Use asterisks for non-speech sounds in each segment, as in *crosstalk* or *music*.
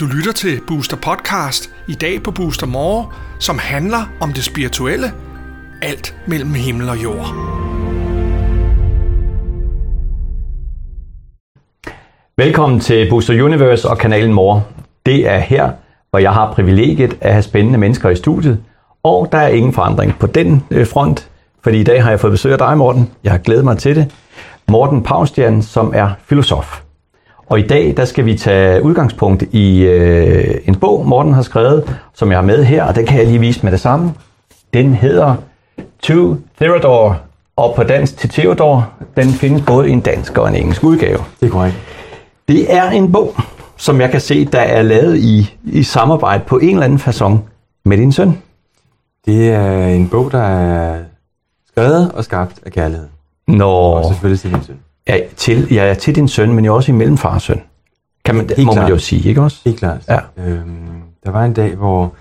Du lytter til Booster Podcast i dag på Booster More, som handler om det spirituelle. Alt mellem himmel og jord. Velkommen til Booster Universe og kanalen More. Det er her, hvor jeg har privilegiet at have spændende mennesker i studiet, og der er ingen forandring på den øh, front, fordi i dag har jeg fået besøg af dig, Morten. Jeg har glædet mig til det. Morten Paustjern, som er filosof. Og i dag, der skal vi tage udgangspunkt i øh, en bog, Morten har skrevet, som jeg har med her, og den kan jeg lige vise med det samme. Den hedder To Theodore, og på dansk til Theodor. Den findes både i en dansk og en engelsk udgave. Det er korrekt. Det er en bog, som jeg kan se, der er lavet i, i samarbejde på en eller anden façon med din søn. Det er en bog, der er skrevet og skabt af kærlighed. Nå, Og selvfølgelig til min søn. ja, til, ja, til din søn, men jo også i mellemfar og søn. Kan man, Helt må man klart. jo sige, ikke også? Helt klart. Ja. Øhm, der var en dag, hvor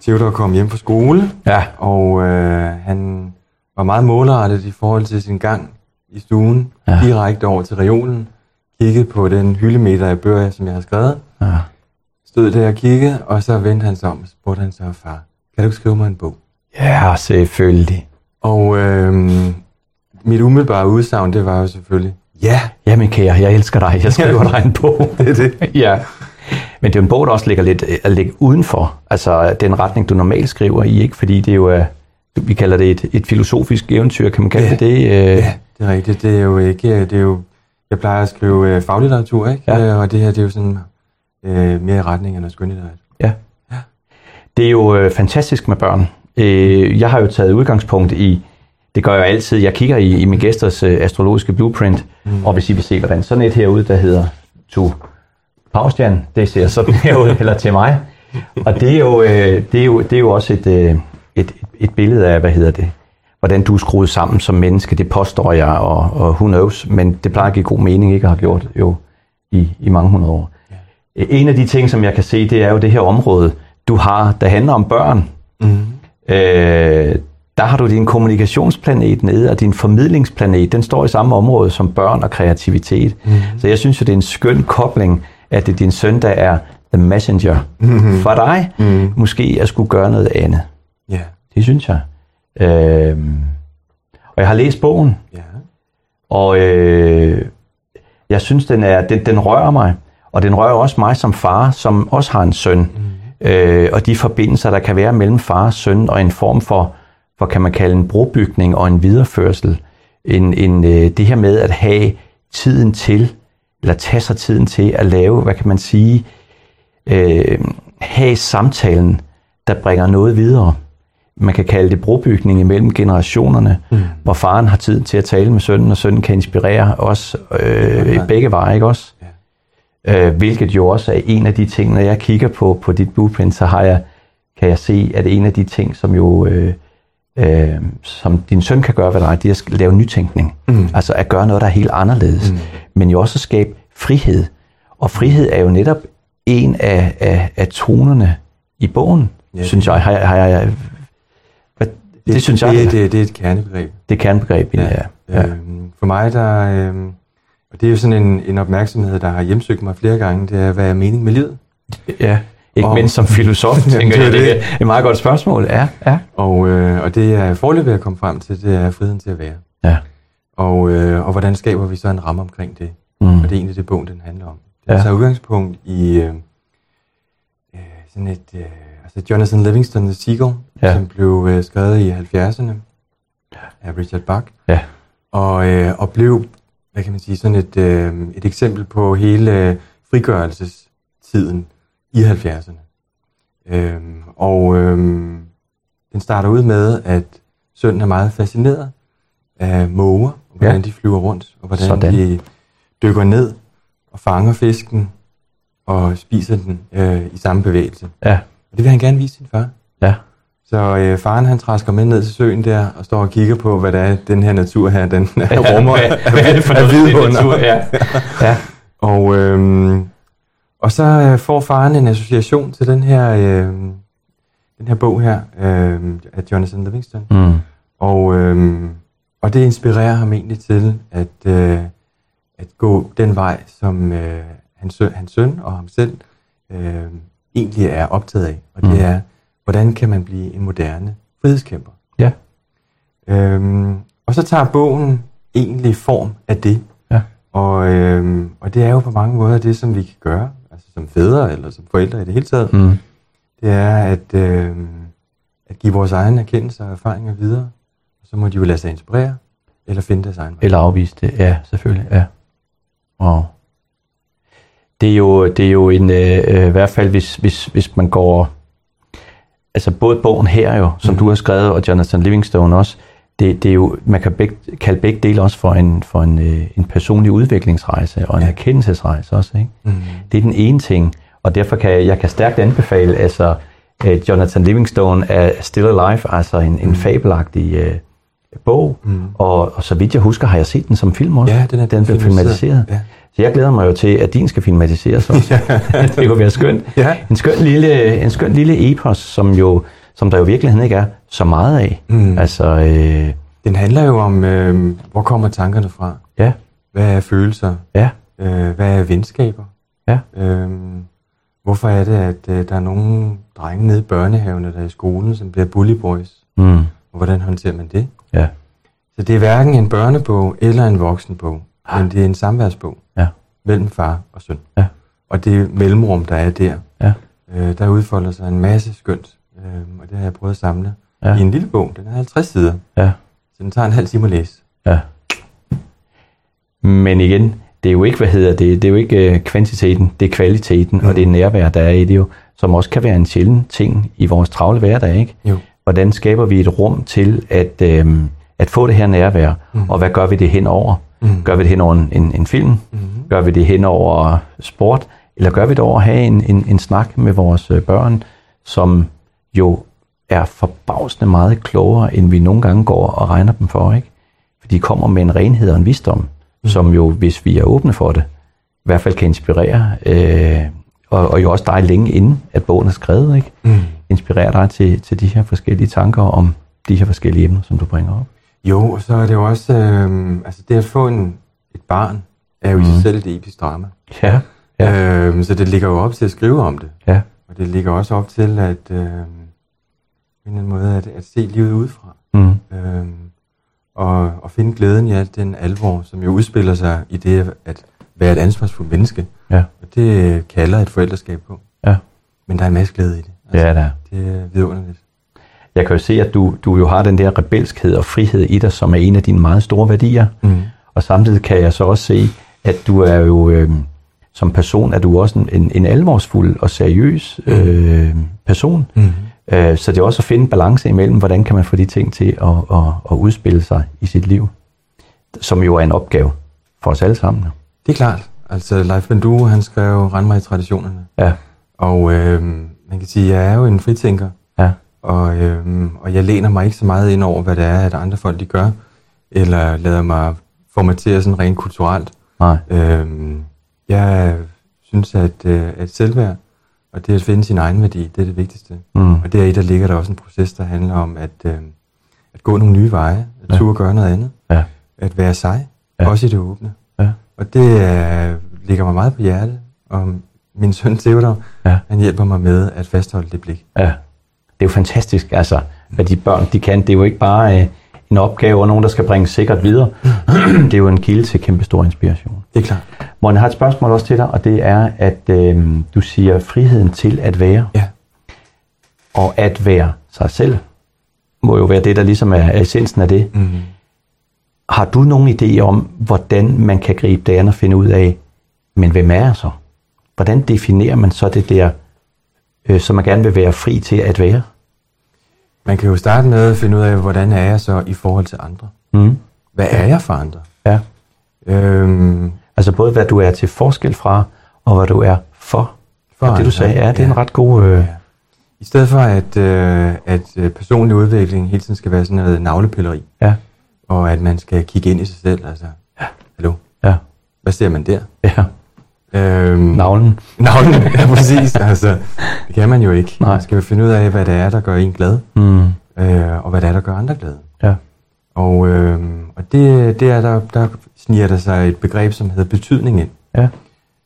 Theodor kom hjem fra skole, Ja, og øh, han var meget målrettet i forhold til sin gang i stuen, Ja. direkte over til reolen, kiggede på den hyldemeter af bøger, som jeg har skrevet, ja. stod der og kiggede, og så vendte han sig om og spurgte han så, far, kan du skrive mig en bog? ja selvfølgelig. Og øhm, mit umiddelbare udsagn, det var jo selvfølgelig, ja, Jamen kære, jeg elsker dig. Jeg skriver dig en bog. *laughs* det er det. ja. Men det er jo en bog, der også ligger lidt at ligge udenfor. Altså den retning, du normalt skriver i, ikke? Fordi det er jo, øh, vi kalder det et, et filosofisk eventyr, kan man kalde Ja. det det? Øh, Ja, det er rigtigt. Det er jo ikke, det er jo, jeg plejer at skrive øh, faglitteratur, ikke? Ja. Øh, Og det her, det er jo sådan øh, mere i retning af noget skønlitteratur. Ja. Det er jo øh, fantastisk med børn. Øh, jeg har jo taget udgangspunkt i, det gør jeg jo altid, jeg kigger i, i min gæsters øh, astrologiske blueprint, mm. og hvis I vil se, hvordan sådan et herude, der hedder To Paustian, det ser sådan her ud, *laughs* eller til mig. Og det er jo, øh, det er jo, det er jo også et, øh, et, et billede af, hvad hedder det, hvordan du er skruet sammen som menneske, det påstår jeg, og, og who knows, men det plejer at give god mening, ikke at have gjort jo i, i mange hundrede år. En af de ting, som jeg kan se, det er jo det her område, du har, der handler om børn. Mm. Øh, der har du din kommunikationsplanet nede, og din formidlingsplanet, den står i samme område som børn og kreativitet. Mm. Så jeg synes jo, det er en skøn kobling, at det din søn, der er the messenger mm. for dig. Mm. Måske at skulle gøre noget andet. Ja, Det synes jeg. Øh, og jeg har læst bogen, ja. og øh, jeg synes, den, er, den, den rører mig. Og den rører også mig som far, som også har en søn. Mm. Øh, og de forbindelser, der kan være mellem far og søn, og en form for, for kan man kalde en brobygning og en videreførsel. En, en, øh, det her med at have tiden til, eller tage sig tiden til at lave, hvad kan man sige, øh, have samtalen, der bringer noget videre. Man kan kalde det brobygning imellem generationerne, mm. hvor faren har tid til at tale med sønnen, og sønnen kan inspirere os øh, i begge veje, ikke også? Ja. Øh, hvilket jo også er en af de ting, når jeg kigger på, på dit blueprint, så har jeg, kan jeg se, at en af de ting, som jo øh, øh, som din søn kan gøre ved dig, det er at lave nytænkning. Mm. Altså at gøre noget, der er helt anderledes. Mm. Men jo også at skabe frihed. Og frihed er jo netop en af, af, af tonerne i bogen, Ja. synes jeg. Har, jeg- har jeg hvad, det, det synes jeg, det, det, det, det er et kernebegreb. det er kernebegreb det her. Ja. Øhm, for mig, der, øhm, og det er jo sådan en, en opmærksomhed, der har hjemsøgt mig flere gange, det er, hvad er mening med livet? ja. Ikke Og- mindst som filosof, *laughs* tænker det er jeg. Det det. er et meget godt spørgsmål. Ja, ja. Og, øh, og det jeg er foreløbig at komme frem til, det er friheden til at være. ja. Og, øh, og hvordan skaber vi så en ramme omkring det? Mm. Og det er egentlig det, bogen den handler om. Den Ja. tager udgangspunkt i øh, øh, sådan et, øh, altså Jonathan Livingston The Seagull, Ja. som blev øh, skrevet i 70'erne af Richard Bach. Ja. Og, øh, og blev, hvad kan man sige, sådan et, øh, et eksempel på hele øh, frigørelsestiden i 70'erne. Øhm, og øhm, den starter ud med, at sønnen er meget fascineret af måger, og hvordan Ja. de flyver rundt, og hvordan Sådan. De dykker ned og fanger fisken og spiser den øh, i samme bevægelse. Ja. Og det vil han gerne vise sin far. Ja. Så øh, faren han træsker med ned til søen der og står og kigger på, hvad det er, den her natur her, den Ja, rummer hvad, hvad er det for af noget litteratur? Ja. *laughs* ja. Og, øhm, og så øh, får faren en association til den her, øh, den her bog her øh, af Jonathan Livingston. Mm. Og, øhm, og det inspirerer ham egentlig til at, øh, at gå den vej, som øh, hans, søn, hans søn og ham selv øh, egentlig er optaget af. Og det Mm. er, hvordan kan man blive en moderne frihedskæmper? Ja. Øhm, og så tager bogen egentlig form af det. Ja. Og, øhm, og det er jo på mange måder det, som vi kan gøre, altså som fædre eller som forældre i det hele taget. Mm. Det er at, øhm, at give vores egen erkendelser og erfaringer videre. Og så må de jo lade sig inspirere, eller finde deres egen vej. Eller afvise det, ja, selvfølgelig, ja. Wow. Det er jo, det er jo en, øh, øh, i hvert fald hvis, hvis, hvis man går, altså både bogen her jo, som Mhm. du har skrevet, og Jonathan Livingstone også, det, det er jo, man kan begge, kalde begge dele også for en, for en, øh, en personlig udviklingsrejse og en Ja. erkendelsesrejse også, ikke? Mm. Det er den ene ting, og derfor kan jeg, kan stærkt anbefale, altså øh, Jonathan Livingstone er Still Alive, altså en, en fabelagtig øh, bog, Mm. og, og så vidt jeg husker, har jeg set den som film også. Ja, den er den blev filmatiseret. Ja. Så jeg glæder mig jo til, at din skal filmatiseres også. *laughs* *laughs* det kunne være skønt. Ja. En skøn lille, en skøn lille epos, som, jo, som der jo i virkeligheden ikke er så meget af. Mm. Altså, øh, Den handler jo om, øh, hvor kommer tankerne fra? ja, Hvad er følelser? ja, Øh, hvad er venskaber? ja, Øh, hvorfor er det, at øh, der er nogle drenge nede i børnehaven eller i skolen, som bliver bully boys? mm, Og hvordan håndterer man det? ja, Så det er hverken en børnebog eller en voksenbog, men det er en samværsbog ja, mellem far og søn. Ja. Og det mellemrum, der er der, ja, øh, der udfolder sig en masse skønt. Øh, og det har jeg prøvet at samle Ja. i en lille bog. Den er 50 sider, ja, så den tager en halv time at læse. ja. Men igen, det er jo ikke, hvad hedder det, det er jo ikke øh, kvantiteten, det er kvaliteten, mm. og det er nærvær, der er i det jo, som også kan være en sjælden ting i vores travle hverdag, ikke? Jo. Hvordan skaber vi et rum til at, øh, at få det her nærvær, mm. og hvad gør vi det hen over? Mm. Gør vi det hen over en, en, en film? Mm. Gør vi det hen over sport? Eller gør vi det over at have en, en, en snak med vores øh, børn, som jo er forbavsende meget klogere, end vi nogle gange går og regner dem for, ikke? For de kommer med en renhed og en visdom, mm. som jo, hvis vi er åbne for det, i hvert fald kan inspirere, øh, og, og jo også dig længe inden, at bogen er skrevet, ikke? Mm. Inspirere dig til, til de her forskellige tanker om de her forskellige emner, som du bringer op. Jo, og så er det jo også, øh, altså det at få en, et barn, er jo mm. i sig selv et episk drama. Ja, ja, Øh, så det ligger jo op til at skrive om det. ja, Og det ligger også op til at, øh, på en eller anden måde, at, at se livet udefra. mm, Øh, og, og finde glæden i alt den alvor, som jo udspiller sig i det at være et ansvarsfuldt menneske. ja, Og det kalder et forældreskab på. ja, Men der er en masse glæde i det. Altså, ja, der. Det er vidunderligt. Jeg kan jo se, at du, du jo har den der rebelskhed og frihed i dig, som er en af dine meget store værdier. Mm. Og samtidig kan jeg så også se, at du er jo øh, som person, er du også en, en, en alvorsfuld og seriøs øh, person. Mm. Øh, så det er også at finde en balance imellem, hvordan kan man få de ting til at, at, at udspille sig i sit liv, som jo er en opgave for os alle sammen. Det er klart. Altså, Leif Bandue, han skrev Rend mig i traditionerne. Ja, Og øh, man kan sige, at jeg er jo en fritænker. ja, Og, øh, og jeg læner mig ikke så meget ind over, hvad det er, at andre folk de gør. Eller lader mig formatere sådan rent kulturelt. nej, Øh, jeg synes, at, øh, at selvværd og det at finde sin egen værdi, det er det vigtigste. mm, Og deri der ligger der også en proces, der handler om at, øh, at gå nogle nye veje, at Ja. turde gøre noget andet, ja, at være sig, ja. også i det åbne. ja, Og det øh, ligger mig meget på hjertet, og min søn Theodor, ja. han hjælper mig med at fastholde det blik. Ja, det er jo fantastisk, altså, hvad de børn de kan. Det er jo ikke bare øh, en opgave og nogen, der skal bringe sikkert videre. *clears throat* det er jo en kilde til kæmpe stor inspiration. Det er klart. Morten, jeg har et spørgsmål også til dig, og det er, at øh, du siger friheden til at være, Ja. og at være sig selv, må jo være det, der ligesom er essensen af det. Mm. Har du nogen idé om, hvordan man kan gribe det an og finde ud af, men hvem er jeg så? Hvordan definerer man så det der, øh, som man gerne vil være fri til at være? Man kan jo starte med at finde ud af, hvordan er jeg så i forhold til andre? Mm. Hvad er jeg for andre? Ja. Øhm, Altså både hvad du er til forskel fra, og hvad du er for. For For det du sagde, ja, det er en ja. ret god... Øh, Ja. I stedet for, at, øh, at øh, personlig udvikling hele tiden skal være sådan noget navlepilleri, ja, og at man skal kigge ind i sig selv, altså, ja. hallo, ja, hvad ser man der? ja. Øhm, Navlen. Navlen, ja præcis, *laughs* altså, det kan man jo ikke. Nej. Man skal jo finde ud af, hvad det er, der gør en glad, Mm. øh, og hvad det er, der gør andre glade. Ja, Og, øh, og det, det er der, der sniger der sig et begreb, som hedder betydning ind. Ja.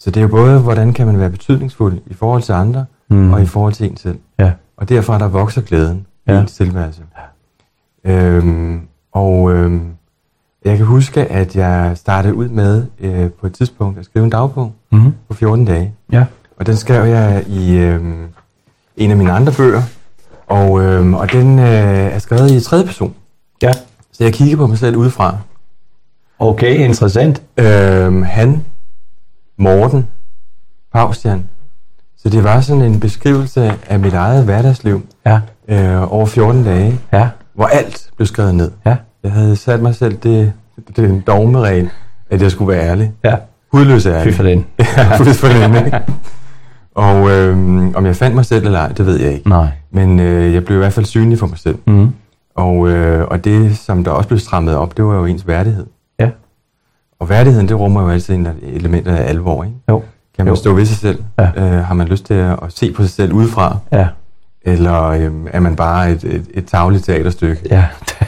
Så det er jo både, hvordan kan man være betydningsfuld i forhold til andre, mm. og i forhold til en selv. Ja. Og derfra der vokser glæden Ja. i ens tilværelse. Øhm, og øhm, jeg kan huske, at jeg startede ud med øh, på et tidspunkt at skrive en dagbog Mm-hmm. på 14 dage. Ja. Og den skrev jeg i øhm, en af mine andre bøger. Og, øhm, og den øh, er skrevet i tredje person. Ja. Så jeg kigger på mig selv udefra. Okay, interessant. Øhm, han, Morten, Paustian. Så det var sådan en beskrivelse af mit eget hverdagsliv Ja. øh, over 14 dage, Ja. hvor alt blev skrevet ned. Ja. Jeg havde sat mig selv det, det er en dogmeregel, at jeg skulle være ærlig. Ja. Hudløs ærlig. Fy for den. *laughs* Ja, Fy for den, ikke? Og øhm, om jeg fandt mig selv eller ej, det ved jeg ikke. Nej. Men øh, jeg blev i hvert fald synlig for mig selv. Mm. Og, øh, og det, som der også blev strammet op, det var jo ens værdighed. Ja. Og værdigheden, det rummer jo altid en element af alvor, ikke? Jo. Kan man Jo. stå ved sig selv? Ja. Øh, har man lyst til at, at se på sig selv udefra? Ja. Eller øhm, er man bare et, et, et tagligt teaterstykke? Ja. *laughs*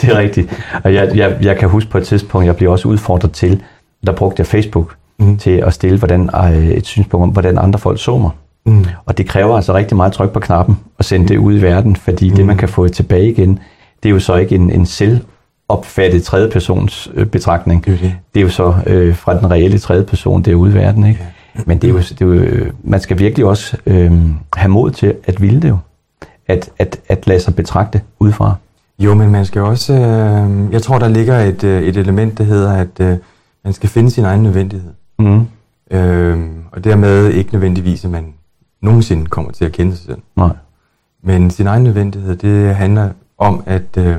det er rigtigt. Og jeg, jeg, jeg kan huske på et tidspunkt, jeg blev også udfordret til, der brugte jeg Facebook Mm. til at stille hvordan, øh, et synspunkt om, hvordan andre folk så mig. Mm. Og det kræver altså rigtig meget tryk på knappen og sende det ud i verden, fordi det, man kan få tilbage igen, det er jo så ikke en, en selvopfattet tredjepersons øh, betragtning. Det er jo det. Det er jo så øh, fra den reelle tredje person, det er ude i verden. Ikke? Men det er jo, det er jo, øh, man skal virkelig også øh, have mod til at ville det jo. At, at, at lade sig betragte udefra. Jo, men man skal også... Øh, jeg tror, der ligger et, øh, et element, der hedder, at øh, man skal finde sin egen nødvendighed. Mm. Øh, og dermed ikke nødvendigvis, at man nogensinde kommer til at kende sig selv. Nej. Men sin egen nødvendighed, det handler om at, øh,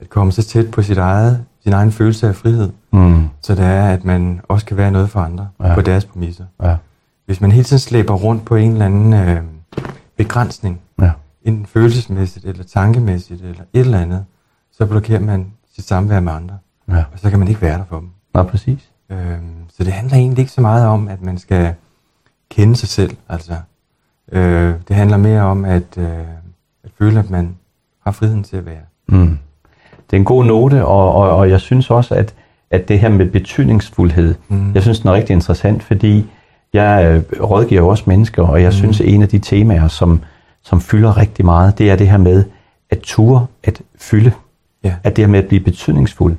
at komme så tæt på sit eget, sin egen følelse af frihed, Mm. så det er, at man også kan være noget for andre Ja. ja. på deres præmisser. Ja. Hvis man hele tiden slæber rundt på en eller anden øh, begrænsning, Ja. Enten følelsesmæssigt eller tankemæssigt eller et eller andet, så blokerer man sit samvær med andre, Ja. og så kan man ikke være der for dem. Nå, præcis. Øhm, så det handler egentlig ikke så meget om, at man skal kende sig selv. Altså, øh, det handler mere om at, øh, at føle, at man har friheden til at være. Mm. Det er en god note, og, og, og jeg synes også, at, at det her med betydningsfuldhed, Mm. jeg synes, den er rigtig interessant, fordi jeg øh, rådgiver også mennesker, og jeg mm. synes, at en af de temaer, som, som fylder rigtig meget, det er det her med at ture, at fylde, Ja. at det her med at blive betydningsfuld.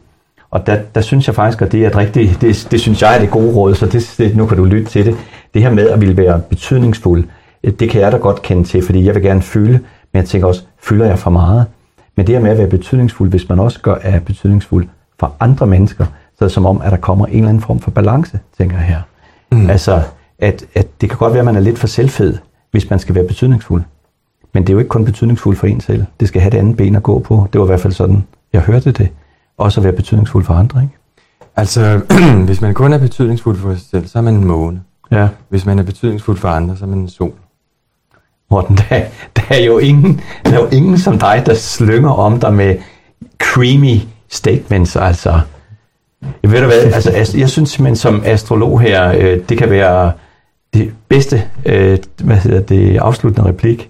Og der, der synes jeg faktisk, at det er et rigtigt, det, det synes jeg er det gode råd, så det, det, nu kan du lytte til det. Det her med at ville være betydningsfuld, øh, det kan jeg da godt kende til, fordi jeg vil gerne fylde, men jeg tænker også, fylder jeg for meget? Men det her med at være betydningsfuld, hvis man også gør, er betydningsfuld for andre mennesker, så er det som om, at der kommer en eller anden form for balance, tænker jeg her. Mm. Altså, at, at det kan godt være, at man er lidt for selvfed, hvis man skal være betydningsfuld. Men det er jo ikke kun betydningsfuldt for en selv. Det skal have det andet ben at gå på. Det var i hvert fald sådan, jeg hørte det. Også at være betydningsfuld for andre, ikke? Altså, *clears throat* hvis man kun er betydningsfuld for sig selv, så er man en måne. Ja. Hvis man er betydningsfuld for andre, så er man en sol. Morten, der, der, er jo ingen, der er jo ingen som dig, der slynger om dig med creamy statements, altså. Jeg ved du hvad, altså, jeg synes simpelthen som astrolog her, øh, det kan være det bedste, øh, hvad hedder det, afsluttende replik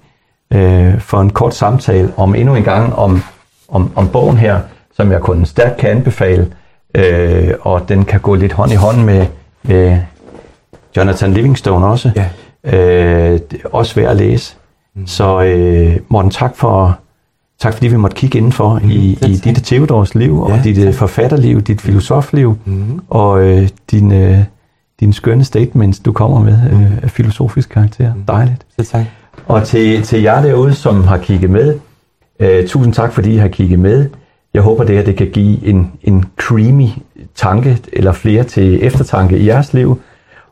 øh, for en kort samtale om endnu en gang om, om, om bogen her, som jeg kun stærkt kan anbefale, øh, og den kan gå lidt hånd i hånd med, med Jonathan Livingstone også. Ja. Øh, også værd at læse. Mm. Så øh, Morten, tak for tak fordi vi måtte kigge indenfor mm, i, i dit Theodors liv, og Ja, dit øh, forfatterliv, dit filosofliv, Mm. og øh, dine, øh, dine skønne statements, du kommer med øh, af filosofisk karakter. Dejligt. Så tak. Og til, til jer derude, som har kigget med, øh, tusind tak, fordi I har kigget med. Jeg håber, det her det kan give en, en creamy tanke, eller flere til eftertanke i jeres liv.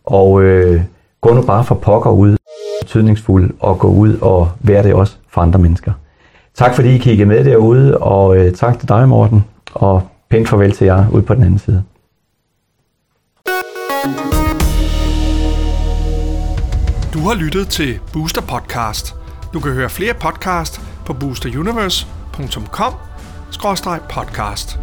Og øh, gå nu bare for pokker ud, betydningsfuld, og gå ud og være det også for andre mennesker. Tak fordi I kiggede med derude, og øh, tak til dig, Morten, og pænt farvel til jer ude på den anden side. Du har lyttet til Booster Podcast. Du kan høre flere podcast på boosteruniverse.com-podcast.